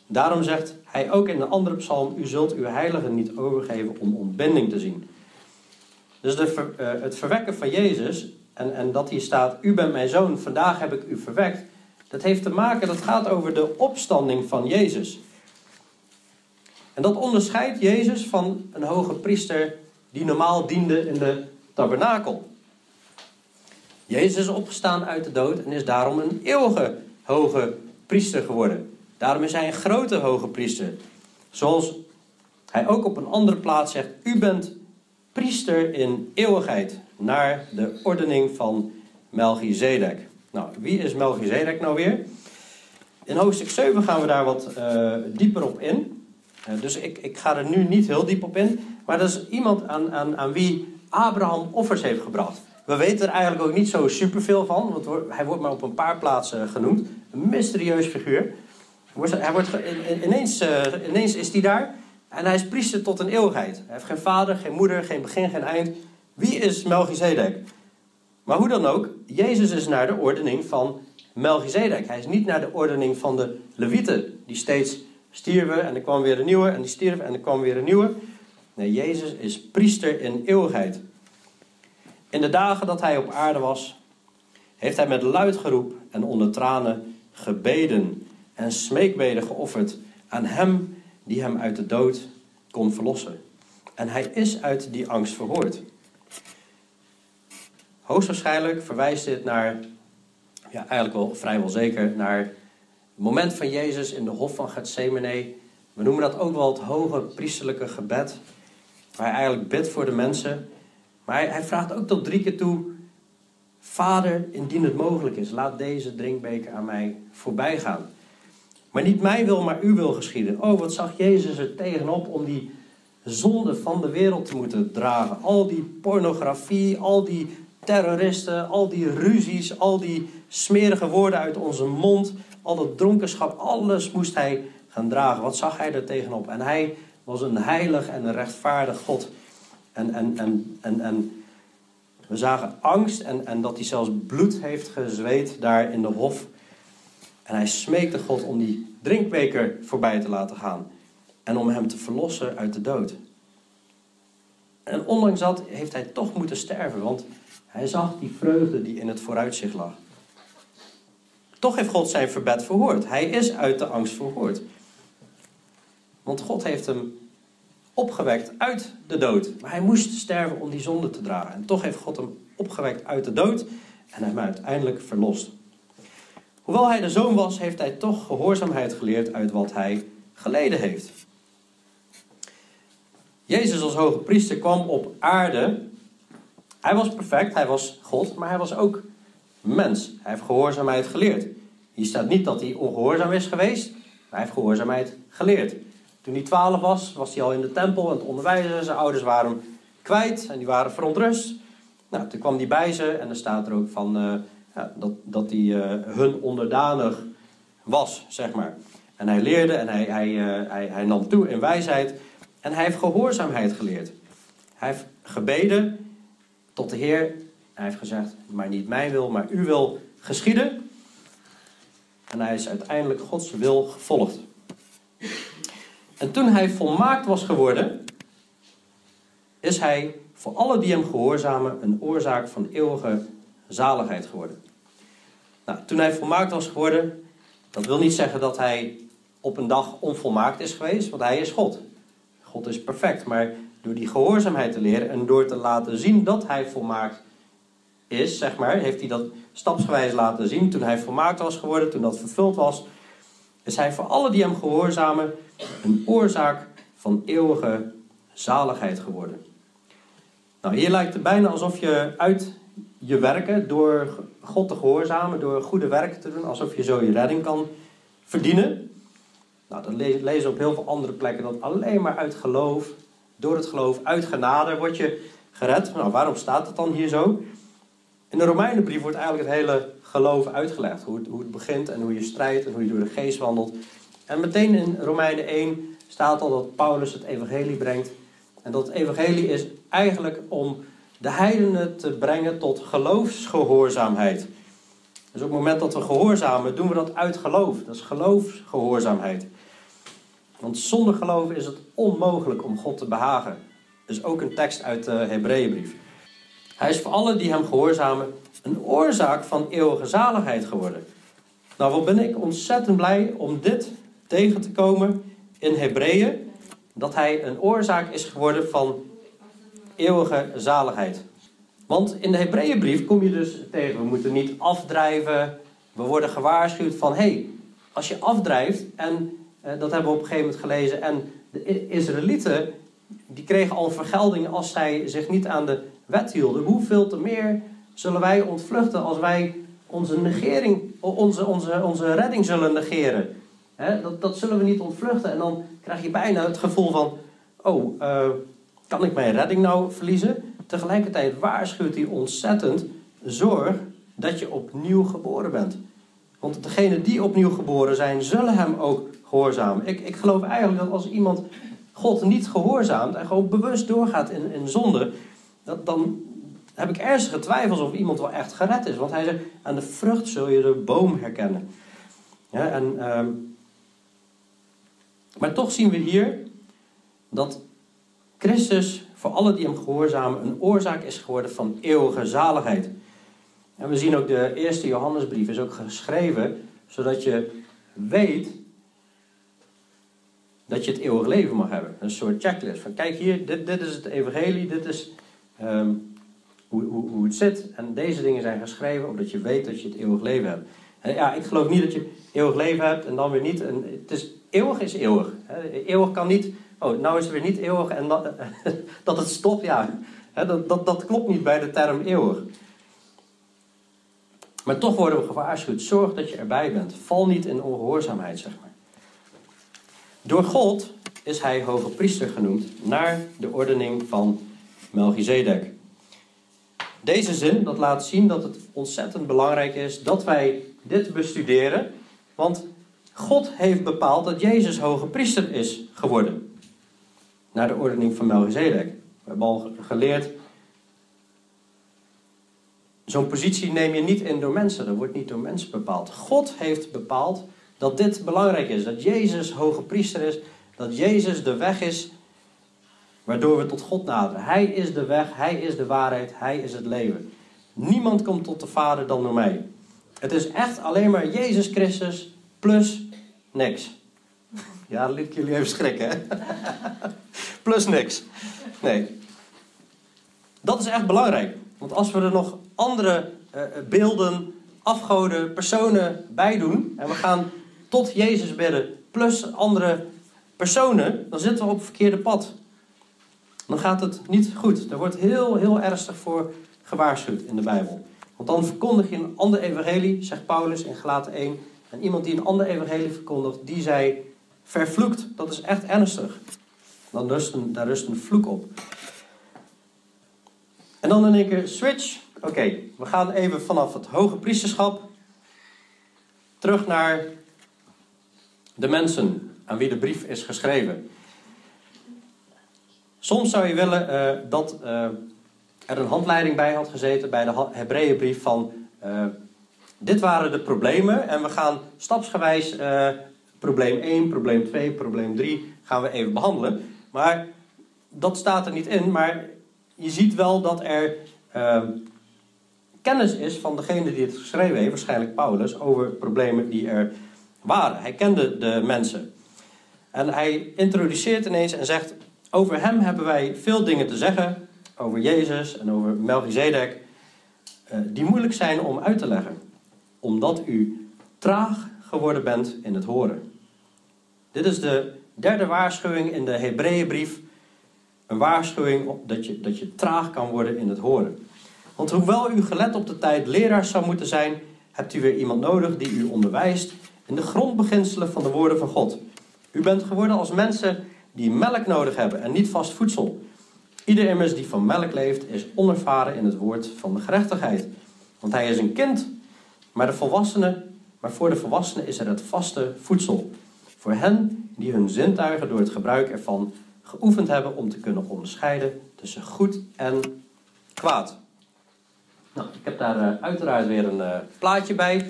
Daarom zegt hij ook in een andere psalm: U zult uw heiligen niet overgeven om ontbinding te zien. Dus de, uh, het verwekken van Jezus, en, en dat hier staat: U bent mijn zoon, vandaag heb ik u verwekt. Dat heeft te maken, dat gaat over de opstanding van Jezus. En dat onderscheidt Jezus van een hoge priester die normaal diende in de tabernakel. Jezus is opgestaan uit de dood en is daarom een eeuwige hoge priester geworden. Daarom is hij een grote hoge priester. Zoals hij ook op een andere plaats zegt: U bent priester in eeuwigheid naar de ordening van Melchizedek. Nou, wie is Melchizedek nou weer? In hoofdstuk 7 gaan we daar wat uh, dieper op in. Uh, dus ik, ik ga er nu niet heel diep op in. Maar dat is iemand aan, aan, aan wie Abraham offers heeft gebracht. We weten er eigenlijk ook niet zo superveel van, want hij wordt maar op een paar plaatsen genoemd. Een mysterieus figuur. Hij wordt, ineens, uh, ineens is hij daar en hij is priester tot een eeuwigheid. Hij heeft geen vader, geen moeder, geen begin, geen eind. Wie is Melchizedek? Maar hoe dan ook, Jezus is naar de ordening van Melchizedek. Hij is niet naar de ordening van de Levieten, die steeds stierven en er kwam weer een nieuwe en die stierven en er kwam weer een nieuwe. Nee, Jezus is priester in eeuwigheid. In de dagen dat hij op aarde was, heeft hij met luid geroep en onder tranen gebeden en smeekbeden geofferd aan hem die hem uit de dood kon verlossen. En hij is uit die angst verhoord. Hoogstwaarschijnlijk verwijst dit naar, ja, eigenlijk wel vrijwel zeker, naar het moment van Jezus in de hof van Gethsemane. We noemen dat ook wel het hoge priesterlijke gebed, waar hij eigenlijk bidt voor de mensen. Maar hij, vraagt ook tot drie keer toe: Vader, indien het mogelijk is, laat deze drinkbeker aan mij voorbij gaan. Maar niet mij wil, maar u wil geschieden. Oh, wat zag Jezus er tegenop om die zonde van de wereld te moeten dragen. Al die pornografie, al die terroristen, al die ruzies, al die smerige woorden uit onze mond, al dat dronkenschap, alles moest hij gaan dragen. Wat zag hij er tegenop? En hij was een heilig en een rechtvaardig God. En, en, en, en, en we zagen angst en, en dat hij zelfs bloed heeft gezweet daar in de hof. En hij smeekte God om die drinkbeker voorbij te laten gaan. En om hem te verlossen uit de dood. En ondanks dat heeft hij toch moeten sterven, want hij zag die vreugde die in het vooruitzicht lag. Toch heeft God zijn verbed verhoord. Hij is uit de angst verhoord. Want God heeft hem opgewekt uit de dood. Maar hij moest sterven om die zonde te dragen. En toch heeft God hem opgewekt uit de dood en hem uiteindelijk verlost. Hoewel hij de zoon was, heeft hij toch gehoorzaamheid geleerd uit wat hij geleden heeft. Jezus als hoge priester kwam op aarde. Hij was perfect, hij was God, maar hij was ook mens. Hij heeft gehoorzaamheid geleerd. Hier staat niet dat hij ongehoorzaam is geweest, maar hij heeft gehoorzaamheid geleerd. Toen hij twaalf was, was hij al in de tempel aan het onderwijzen. Zijn ouders waren hem kwijt en die waren verontrust. Nou, toen kwam hij bij ze en er staat er ook van uh, ja, dat, dat hij uh, hun onderdanig was, zeg maar. En hij leerde en hij, hij, uh, hij, hij nam toe in wijsheid. En hij heeft gehoorzaamheid geleerd. Hij heeft gebeden tot de Heer. Hij heeft gezegd, maar niet mijn wil, maar uw wil geschieden. En hij is uiteindelijk Gods wil gevolgd. En toen hij volmaakt was geworden, is hij voor alle die hem gehoorzamen een oorzaak van eeuwige zaligheid geworden. Nou, toen hij volmaakt was geworden, dat wil niet zeggen dat hij op een dag onvolmaakt is geweest, want hij is God. God is perfect, maar door die gehoorzaamheid te leren en door te laten zien dat hij volmaakt is, zeg maar, heeft hij dat stapsgewijs laten zien. Toen hij volmaakt was geworden, toen dat vervuld was, is hij voor alle die hem gehoorzamen een oorzaak van eeuwige zaligheid geworden. Nou, hier lijkt het bijna alsof je uit je werken door God te gehoorzamen, door goede werken te doen, alsof je zo je redding kan verdienen. Nou, dat lezen we op heel veel andere plekken, dat alleen maar uit geloof, door het geloof, uit genade word je gered. Nou, waarom staat het dan hier zo? In de Romeinenbrief wordt eigenlijk het hele geloof uitgelegd. Hoe hoe het begint en hoe je strijdt en hoe je door de geest wandelt. En meteen in Romeinen 1 staat al dat Paulus het evangelie brengt. En dat evangelie is eigenlijk om de heidenen te brengen tot geloofsgehoorzaamheid. Dus op het moment dat we gehoorzamen, doen we dat uit geloof. Dat is geloofsgehoorzaamheid. Want zonder geloof is het onmogelijk om God te behagen. Dat is ook een tekst uit de Hebreeënbrief. Hij is voor allen die hem gehoorzamen een oorzaak van eeuwige zaligheid geworden. Nou, wat ben ik ontzettend blij om dit tegen te komen in Hebreeën. Dat hij een oorzaak is geworden van eeuwige zaligheid. Want in de Hebreeënbrief kom je dus tegen, we moeten niet afdrijven. We worden gewaarschuwd van, hé, hey, als je afdrijft, en eh, dat hebben we op een gegeven moment gelezen, en de Israëlieten, die kregen al vergelding als zij zich niet aan de wet hielden. Hoeveel te meer zullen wij ontvluchten als wij onze negering, onze, onze, onze redding zullen negeren. Dat, dat zullen we niet ontvluchten. En dan krijg je bijna het gevoel van, oh, uh, kan ik mijn redding nou verliezen? Tegelijkertijd waarschuwt hij ontzettend: zorg dat je opnieuw geboren bent. Want degenen die opnieuw geboren zijn, zullen hem ook gehoorzamen. Ik, ik geloof eigenlijk dat als iemand God niet gehoorzaamt en gewoon bewust doorgaat in, in zonde, dat, dan heb ik ernstige twijfels of iemand wel echt gered is. Want hij zegt: aan de vrucht zul je de boom herkennen. En, uh, maar toch zien we hier dat Christus voor alle die hem gehoorzamen een oorzaak is geworden van eeuwige zaligheid. En we zien ook de eerste Johannesbrief is ook geschreven zodat je weet dat je het eeuwig leven mag hebben. Een soort checklist van kijk hier, dit, dit is het evangelie, dit is ehm, hoe, hoe, hoe het zit. En deze dingen zijn geschreven omdat je weet dat je het eeuwig leven hebt. Ja, ik geloof niet dat je eeuwig leven hebt en dan weer niet. En het is, eeuwig is eeuwig. Eeuwig kan niet oh, nou is het weer niet eeuwig en dat, dat het stopt, ja. dat, dat, dat klopt niet bij de term eeuwig. Maar toch worden we gewaarschuwd. Zorg dat je erbij bent. Val niet in ongehoorzaamheid, zeg maar. Door God is hij hoge priester genoemd naar de ordening van Melchizedek. Deze zin dat laat zien dat het ontzettend belangrijk is dat wij dit bestuderen. Want God heeft bepaald dat Jezus hoge priester is geworden naar de ordening van Melchizedek. We hebben al geleerd, zo'n positie neem je niet in door mensen, dat wordt niet door mensen bepaald. God heeft bepaald dat dit belangrijk is, dat Jezus hoge priester is, dat Jezus de weg is waardoor we tot God naderen. Hij is de weg, Hij is de waarheid, Hij is het leven. Niemand komt tot de Vader dan door mij. Het is echt alleen maar Jezus Christus plus niks. Ja, dat liet jullie even schrikken, hè? Plus niks. Nee. Dat is echt belangrijk. Want als we er nog andere uh, beelden, afgoden, personen bij doen... en we gaan tot Jezus bidden plus andere personen... dan zitten we op het verkeerde pad. Dan gaat het niet goed. Daar wordt heel, heel ernstig voor gewaarschuwd in de Bijbel. Want dan verkondig je een ander evangelie, zegt Paulus in Galaten 1... En iemand die een ander evangelie verkondigt, die zei vervloekt. Dat is echt ernstig. Dan rust een, daar rust een vloek op. En dan in één keer switch. Oké, we gaan even vanaf het hoge priesterschap terug naar de mensen aan wie de brief is geschreven. Soms zou je willen uh, dat uh, er een handleiding bij had gezeten bij de Hebreeënbrief van uh, dit waren de problemen en we gaan stapsgewijs probleem 1, probleem 2, probleem 3 gaan we even behandelen. Maar dat staat er niet in, maar je ziet wel dat er uh, kennis is van degene die het geschreven heeft, waarschijnlijk Paulus, over problemen die er waren. Hij kende de mensen. En hij introduceert ineens en zegt: Over hem hebben wij veel dingen te zeggen, over Jezus en over Melchizedek, uh, die moeilijk zijn om uit te leggen, omdat u traag geworden bent in het horen. Dit is de derde waarschuwing in de Hebreeënbrief. Een waarschuwing dat je, dat je traag kan worden in het horen. Want hoewel u gelet op de tijd leraar zou moeten zijn, hebt u weer iemand nodig die u onderwijst in de grondbeginselen van de woorden van God. U bent geworden als mensen die melk nodig hebben en niet vast voedsel. Ieder immers die van melk leeft, is onervaren in het woord van de gerechtigheid. Want hij is een kind, maar, de volwassenen, maar voor de volwassenen is er het vaste voedsel. Voor hen die hun zintuigen door het gebruik ervan geoefend hebben om te kunnen onderscheiden tussen goed en kwaad. Nou, ik heb daar uh, uiteraard weer een uh, plaatje bij.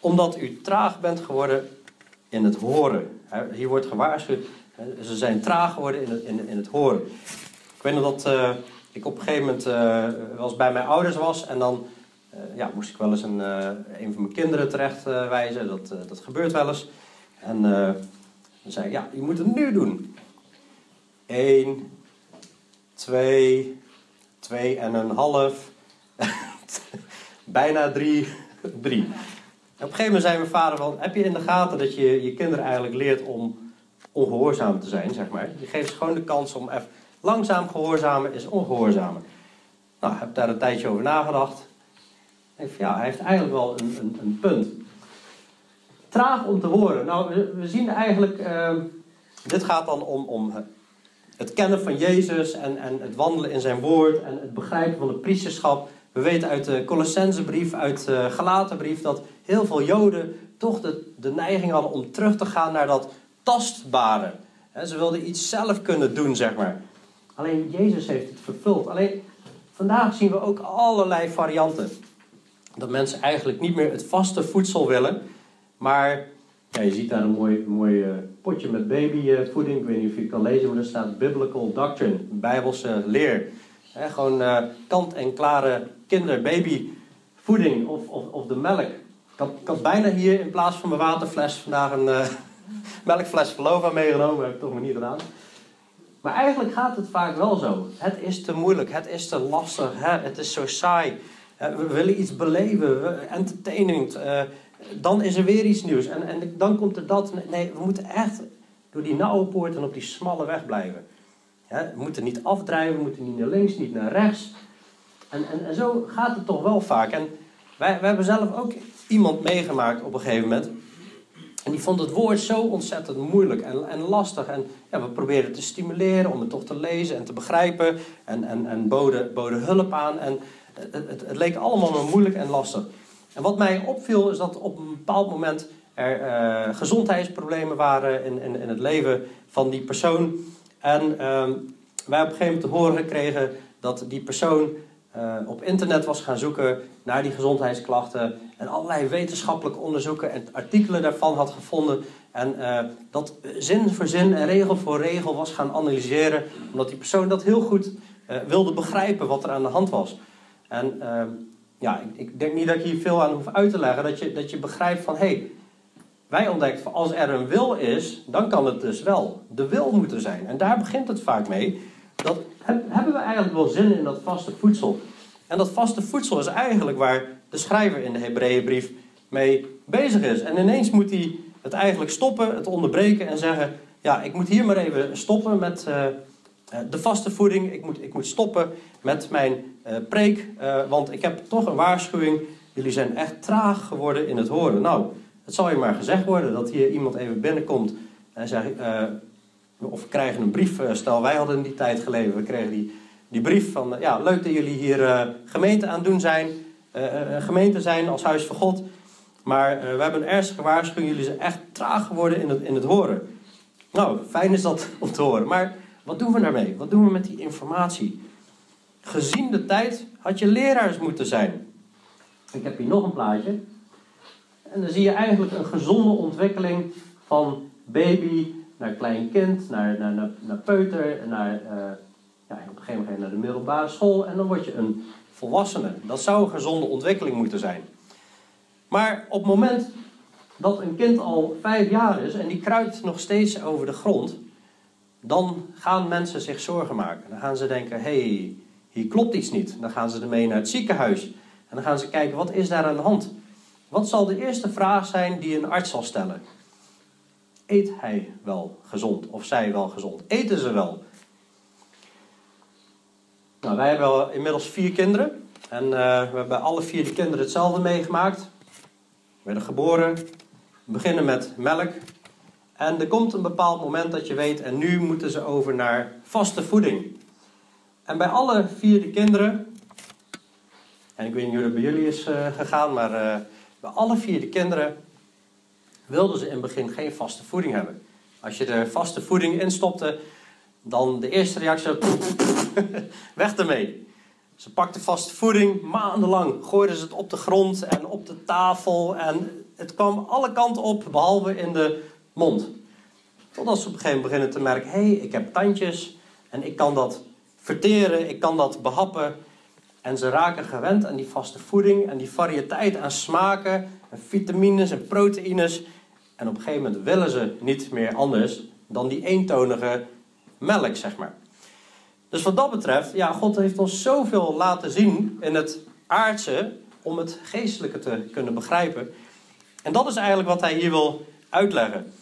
Omdat u traag bent geworden in het horen. Hier wordt gewaarschuwd, ze zijn traag geworden in het, in, het horen. Ik weet nog dat uh, ik op een gegeven moment eens bij mijn ouders was en dan ja, moest ik wel eens een, een van mijn kinderen terecht wijzen. Dat, dat gebeurt wel eens. En dan zei ik, ja, je moet het nu doen. Eén, twee, twee en een half, bijna drie, drie. op een gegeven moment zei mijn vader van, heb je in de gaten dat je je kinderen eigenlijk leert om ongehoorzaam te zijn, zeg maar. Je geeft ze gewoon de kans om even langzaam gehoorzamen is ongehoorzamen. Nou, ik heb daar een tijdje over nagedacht. Ja, hij heeft eigenlijk wel een, een, een punt. Traag om te horen. Nou, we, zien eigenlijk, uh, dit gaat dan om, om het kennen van Jezus en, en het wandelen in zijn woord en het begrijpen van het priesterschap. We weten uit de Colossensebrief, uit de Galatenbrief, dat heel veel Joden toch de, de neiging hadden om terug te gaan naar dat tastbare. ze wilden iets zelf kunnen doen, zeg maar. Alleen Jezus heeft het vervuld. Alleen vandaag zien we ook allerlei varianten. Dat mensen eigenlijk niet meer het vaste voedsel willen, maar ja, je ziet daar een mooi, mooi uh, potje met babyvoeding. Ik weet niet of je het kan lezen, maar er staat Biblical Doctrine, Bijbelse leer. Gewoon uh, kant-en-klare kinder-babyvoeding of, of, of de melk. Ik had, bijna hier in plaats van mijn waterfles vandaag een melkfles Velova meegenomen. heb ik toch maar niet gedaan. Maar eigenlijk gaat het vaak wel zo. Het is te moeilijk, het is te lastig, hè? het is zo saai. We willen iets beleven, entertainment, dan is er weer iets nieuws. En, en dan komt er dat. Nee, we moeten echt door die nauwe poort en op die smalle weg blijven. we moeten niet afdrijven, we moeten niet naar links, niet naar rechts. En, en, en zo gaat het toch wel vaak. En wij, wij hebben zelf ook iemand meegemaakt op een gegeven moment. Die vond het woord zo ontzettend moeilijk en, en lastig. En ja, we probeerden te stimuleren om het toch te lezen en te begrijpen. En, en, en boden, boden hulp aan. En het, het, leek allemaal maar moeilijk en lastig. En wat mij opviel is dat op een bepaald moment er uh, gezondheidsproblemen waren in, in, in, het leven van die persoon. En uh, wij op een gegeven moment te horen gekregen dat die persoon uh, op internet was gaan zoeken naar die gezondheidsklachten. En allerlei wetenschappelijke onderzoeken en artikelen daarvan had gevonden. En uh, dat zin voor zin en regel voor regel was gaan analyseren. Omdat die persoon dat heel goed wilde begrijpen wat er aan de hand was. En ehm, ja, ik, ik, denk niet dat ik hier veel aan hoef uit te leggen. Dat je, dat je begrijpt van, hé, hey, wij ontdekken van als er een wil is, dan kan het dus wel de wil moeten zijn. En daar begint het vaak mee. Dat, hebben we eigenlijk wel zin in dat vaste voedsel? En dat vaste voedsel is eigenlijk waar de schrijver in de Hebreeënbrief mee bezig is. En ineens moet hij het eigenlijk stoppen, het onderbreken en zeggen: Ja, ik moet hier maar even stoppen met uh, de vaste voeding. Ik moet, ik moet stoppen met mijn uh, preek, want ik heb toch een waarschuwing. Jullie zijn echt traag geworden in het horen. Nou, het zal je maar gezegd worden dat hier iemand even binnenkomt en zegt, of krijgen een brief. stel, wij hadden in die tijd geleefd, we kregen die, die brief van, ja, leuk dat jullie hier gemeente aan doen zijn, gemeente zijn als huis van God. Maar we hebben een ernstige waarschuwing, jullie zijn echt traag geworden in het, in het horen. Nou, fijn is dat om te horen. Maar wat doen we daarmee? Wat doen we met die informatie? gezien de tijd had je leraars moeten zijn. Ik heb hier nog een plaatje. En dan zie je eigenlijk een gezonde ontwikkeling van baby naar klein kind, naar, naar, naar, naar peuter, naar, uh, ja, op een gegeven moment naar de middelbare school. En dan word je een volwassene. Dat zou een gezonde ontwikkeling moeten zijn. Maar op het moment dat een kind al vijf jaar is en die kruipt nog steeds over de grond, dan gaan mensen zich zorgen maken. Dan gaan ze denken: hey, hier klopt iets niet. Dan gaan ze ermee naar het ziekenhuis. En dan gaan ze kijken, wat is daar aan de hand? Wat zal de eerste vraag zijn die een arts zal stellen? Eet hij wel gezond of zij wel gezond? Eten ze wel? Nou, wij hebben inmiddels vier kinderen. En eh, we hebben alle vier de kinderen hetzelfde meegemaakt. We werden geboren. Beginnen met melk. En er komt een bepaald moment dat je weet, en nu moeten ze over naar vaste voeding. En bij alle vier de kinderen, en ik weet niet hoe dat bij jullie is eh, gegaan, maar eh, bij alle vier de kinderen wilden ze in het begin geen vaste voeding hebben. Als je er vaste voeding in stopte, dan de eerste reactie, weg ermee. Ze pakten vaste voeding, maandenlang gooiden ze het op de grond en op de tafel. En het kwam alle kanten op, behalve in de mond. Totdat ze op een gegeven moment beginnen te merken, hé, hey, ik heb tandjes en ik kan dat verteren, ik kan dat behappen. En ze raken gewend aan die vaste voeding en die variëteit aan smaken en vitamines en proteïnes. En op een gegeven moment willen ze niet meer anders dan die eentonige melk, zeg maar. Dus wat dat betreft, ja, God heeft ons zoveel laten zien in het aardse om het geestelijke te kunnen begrijpen. En dat is eigenlijk wat hij hier wil uitleggen.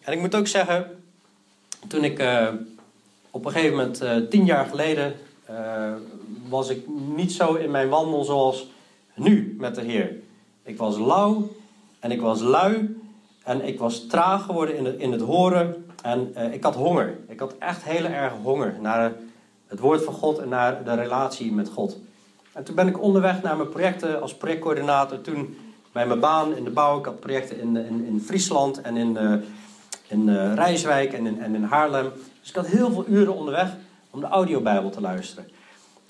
En ik moet ook zeggen, toen ik uh, op een gegeven moment, uh, tien jaar geleden, uh, was ik niet zo in mijn wandel zoals nu met de Heer. Ik was lauw en ik was lui en ik was traag geworden in, in het horen en ik had honger. Ik had echt heel erg honger naar het woord van God en naar de relatie met God. En toen ben ik onderweg naar mijn projecten als projectcoördinator. Toen bij mijn baan in de bouw. Ik had projecten in, in, in Friesland en in, uh, in uh, Rijswijk en in, en in Haarlem. Dus ik had heel veel uren onderweg om de audiobijbel te luisteren.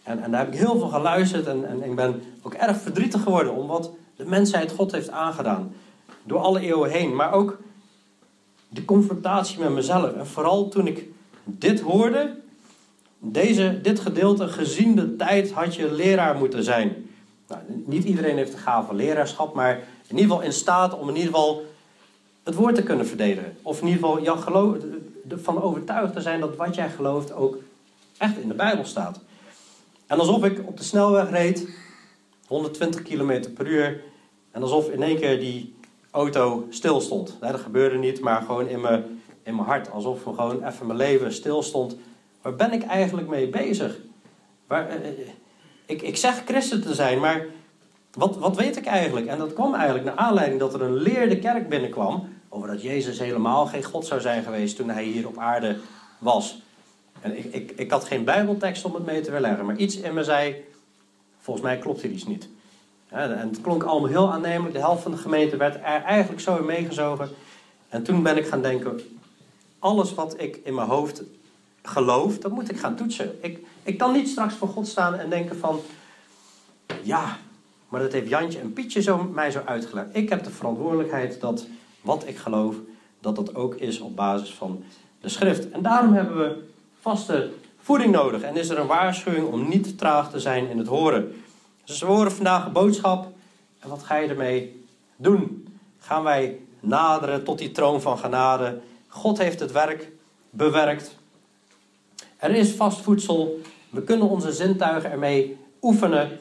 En, en daar heb ik heel veel geluisterd en, en ik ben ook erg verdrietig geworden om wat de mensheid God heeft aangedaan. Door alle eeuwen heen. Maar ook de confrontatie met mezelf. En vooral toen ik dit hoorde, deze, dit gedeelte, gezien de tijd, had je leraar moeten zijn. Nou, niet iedereen heeft de gave leraarschap, maar in ieder geval in staat om in ieder geval het woord te kunnen verdedigen. Of in ieder geval jou geloof, van overtuigd te zijn dat wat jij gelooft ook echt in de Bijbel staat. En alsof ik op de snelweg reed, 120 km per uur, en alsof in één keer die auto stil stond. dat gebeurde niet, maar gewoon in mijn, in mijn hart. Alsof gewoon even mijn leven stil stond. Waar ben ik eigenlijk mee bezig? Waar, eh, ik, ik zeg christen te zijn, maar wat, wat weet ik eigenlijk? En dat kwam eigenlijk naar aanleiding dat er een leerde kerk binnenkwam. over dat Jezus helemaal geen God zou zijn geweest toen hij hier op aarde was. En ik, ik, ik had geen Bijbeltekst om het mee te weerleggen, maar iets in me zei: volgens mij klopt hier iets niet. En het klonk allemaal heel aannemelijk. De helft van de gemeente werd er eigenlijk zo in meegezogen. En toen ben ik gaan denken: alles wat ik in mijn hoofd geloof, dat moet ik gaan toetsen. Ik, ik kan niet straks voor God staan en denken van... Ja, maar dat heeft Jantje en Pietje zo, mij zo uitgelegd. Ik heb de verantwoordelijkheid dat wat ik geloof, dat dat ook is op basis van de schrift. En daarom hebben we vaste voeding nodig. En is er een waarschuwing om niet traag te zijn in het horen. We horen vandaag boodschap. En wat ga je ermee doen? Gaan wij naderen tot die troon van genade? God heeft het werk bewerkt. Er is vast voedsel. We kunnen onze zintuigen ermee oefenen.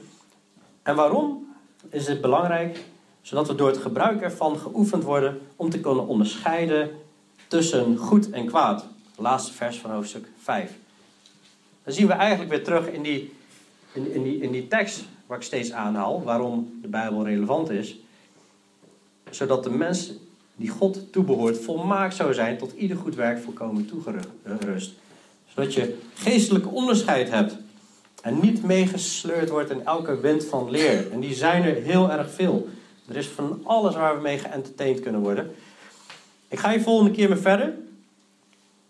En waarom is het belangrijk? Zodat we door het gebruik ervan geoefend worden om te kunnen onderscheiden tussen goed en kwaad. Laatste vers van hoofdstuk 5. Dan zien we eigenlijk weer terug in die, in, in, die, in die tekst waar ik steeds aanhaal, waarom de Bijbel relevant is. Zodat de mens die God toebehoort volmaakt zou zijn tot ieder goed werk volkomen toegerust zodat je geestelijk onderscheid hebt. En niet meegesleurd wordt in elke wind van leer. En die zijn er heel erg veel. Er is van alles waar we mee geëntertained kunnen worden. Ik ga je volgende keer mee verder.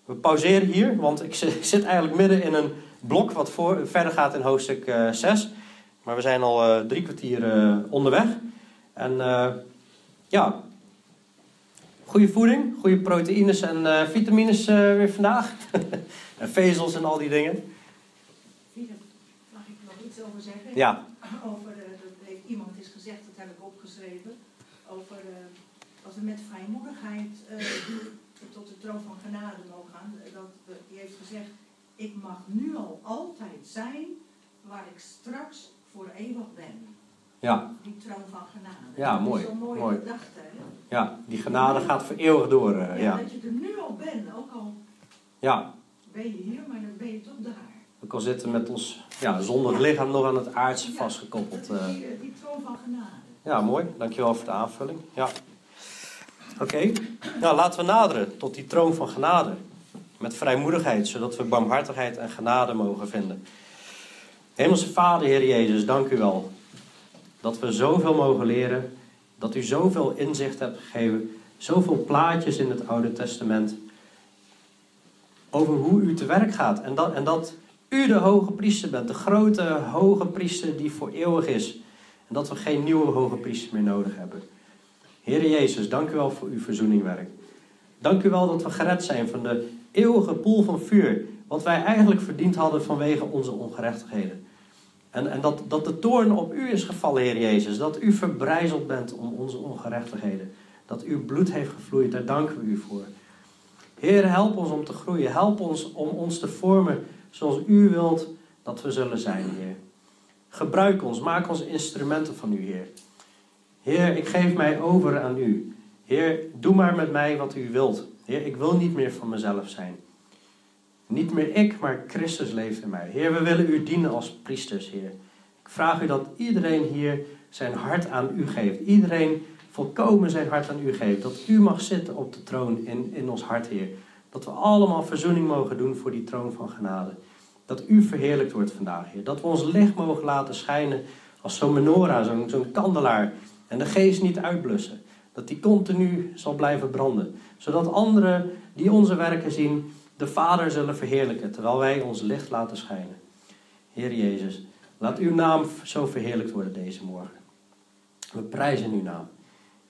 We pauzeren hier, want ik zit eigenlijk midden in een blok wat voor, verder gaat in hoofdstuk uh, eh, 6. Maar we zijn al uh, drie kwartier uh, onderweg. En ja, goede voeding, goede proteïnes en vitamines weer vandaag. En vezels en al die dingen. Mag ik nog iets over zeggen? Ja. Over, dat heeft iemand is gezegd, dat heb ik opgeschreven. Over als we met vrijmoedigheid tot de troon van genade mogen gaan. Dat, die heeft gezegd, ik mag nu al altijd zijn waar ik straks voor eeuwig ben. Ja. Die troon van genade. Ja, dat mooi. Is zo'n mooie mooi. gedachte. Hè? Ja, die genade gaat voor eeuwig door. ja, ja, dat je er nu al bent, ook al ja, ben je hier, maar dan ben je toch daar. ook al zitten met ons ja, zondig lichaam nog aan het aardse Ja, vastgekoppeld. Dat die, eh, die troon van genade. Ja, mooi. Dankjewel voor de aanvulling. Ja. Oké, nou laten we naderen tot die troon van genade. Met vrijmoedigheid, zodat we barmhartigheid en genade mogen vinden. Hemelse Vader, Heer Jezus, dank u wel. Dat we zoveel mogen leren. Dat u zoveel inzicht hebt gegeven. Zoveel plaatjes in het Oude Testament. Over hoe u te werk gaat. En dat, en dat u de hoge priester bent. De grote hoge priester die voor eeuwig is. En dat we geen nieuwe hoge priester meer nodig hebben. Heer Jezus, dank u wel voor uw verzoeningwerk. Dank u wel dat we gered zijn van de eeuwige poel van vuur. Wat wij eigenlijk verdiend hadden vanwege onze ongerechtigheden. En, en dat, dat de toorn op u is gevallen, Heer Jezus. Dat u verbrijzeld bent om onze ongerechtigheden. Dat uw bloed heeft gevloeid, daar danken we u voor. Heer, help ons om te groeien. Help ons om ons te vormen zoals u wilt dat we zullen zijn, Heer. Gebruik ons, maak ons instrumenten van u, Heer. Heer, ik geef mij over aan u. Heer, doe maar met mij wat u wilt. Heer, ik wil niet meer van mezelf zijn. Niet meer ik, maar Christus leeft in mij. Heer, we willen u dienen als priesters, Heer. Ik vraag u dat iedereen hier zijn hart aan u geeft. Iedereen volkomen zijn hart aan u geeft. Dat u mag zitten op de troon in, in ons hart, Heer. Dat we allemaal verzoening mogen doen voor die troon van genade. Dat u verheerlijkt wordt vandaag, Heer. Dat we ons licht mogen laten schijnen als zo'n menorah, zo'n zo'n kandelaar. En de geest niet uitblussen. Dat die continu zal blijven branden. Zodat anderen die onze werken zien, de Vader zullen verheerlijken. Terwijl wij ons licht laten schijnen. Heer Jezus, laat uw naam zo verheerlijkt worden deze morgen. We prijzen uw naam.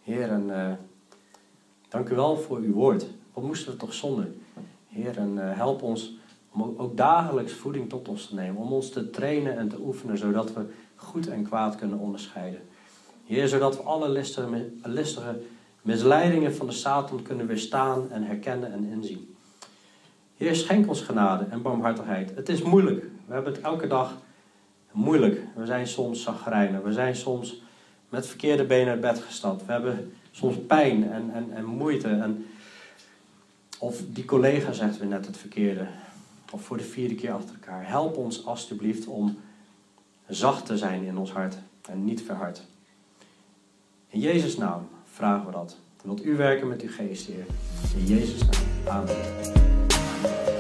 Heer, en eh, dank u wel voor uw woord. Wat moesten we toch zonder? Heer, en eh, help ons om ook, dagelijks voeding tot ons te nemen. Om ons te trainen en te oefenen, zodat we goed en kwaad kunnen onderscheiden. Heer, zodat we alle listige misleidingen van de Satan kunnen weerstaan en herkennen en inzien. Heer, schenk ons genade en barmhartigheid. Het is moeilijk. We hebben het elke dag moeilijk. We zijn soms zagrijnen. We zijn soms met verkeerde benen uit bed gestapt. We hebben soms pijn en, en, en moeite. En of die collega zegt weer net het verkeerde. Of voor de vierde keer achter elkaar. Help ons alstublieft om zacht te zijn in ons hart en niet verhard. In Jezus' naam vragen we dat. Wilt u werken met uw geest, Heer? In Jezus' naam. Amen. Thank you.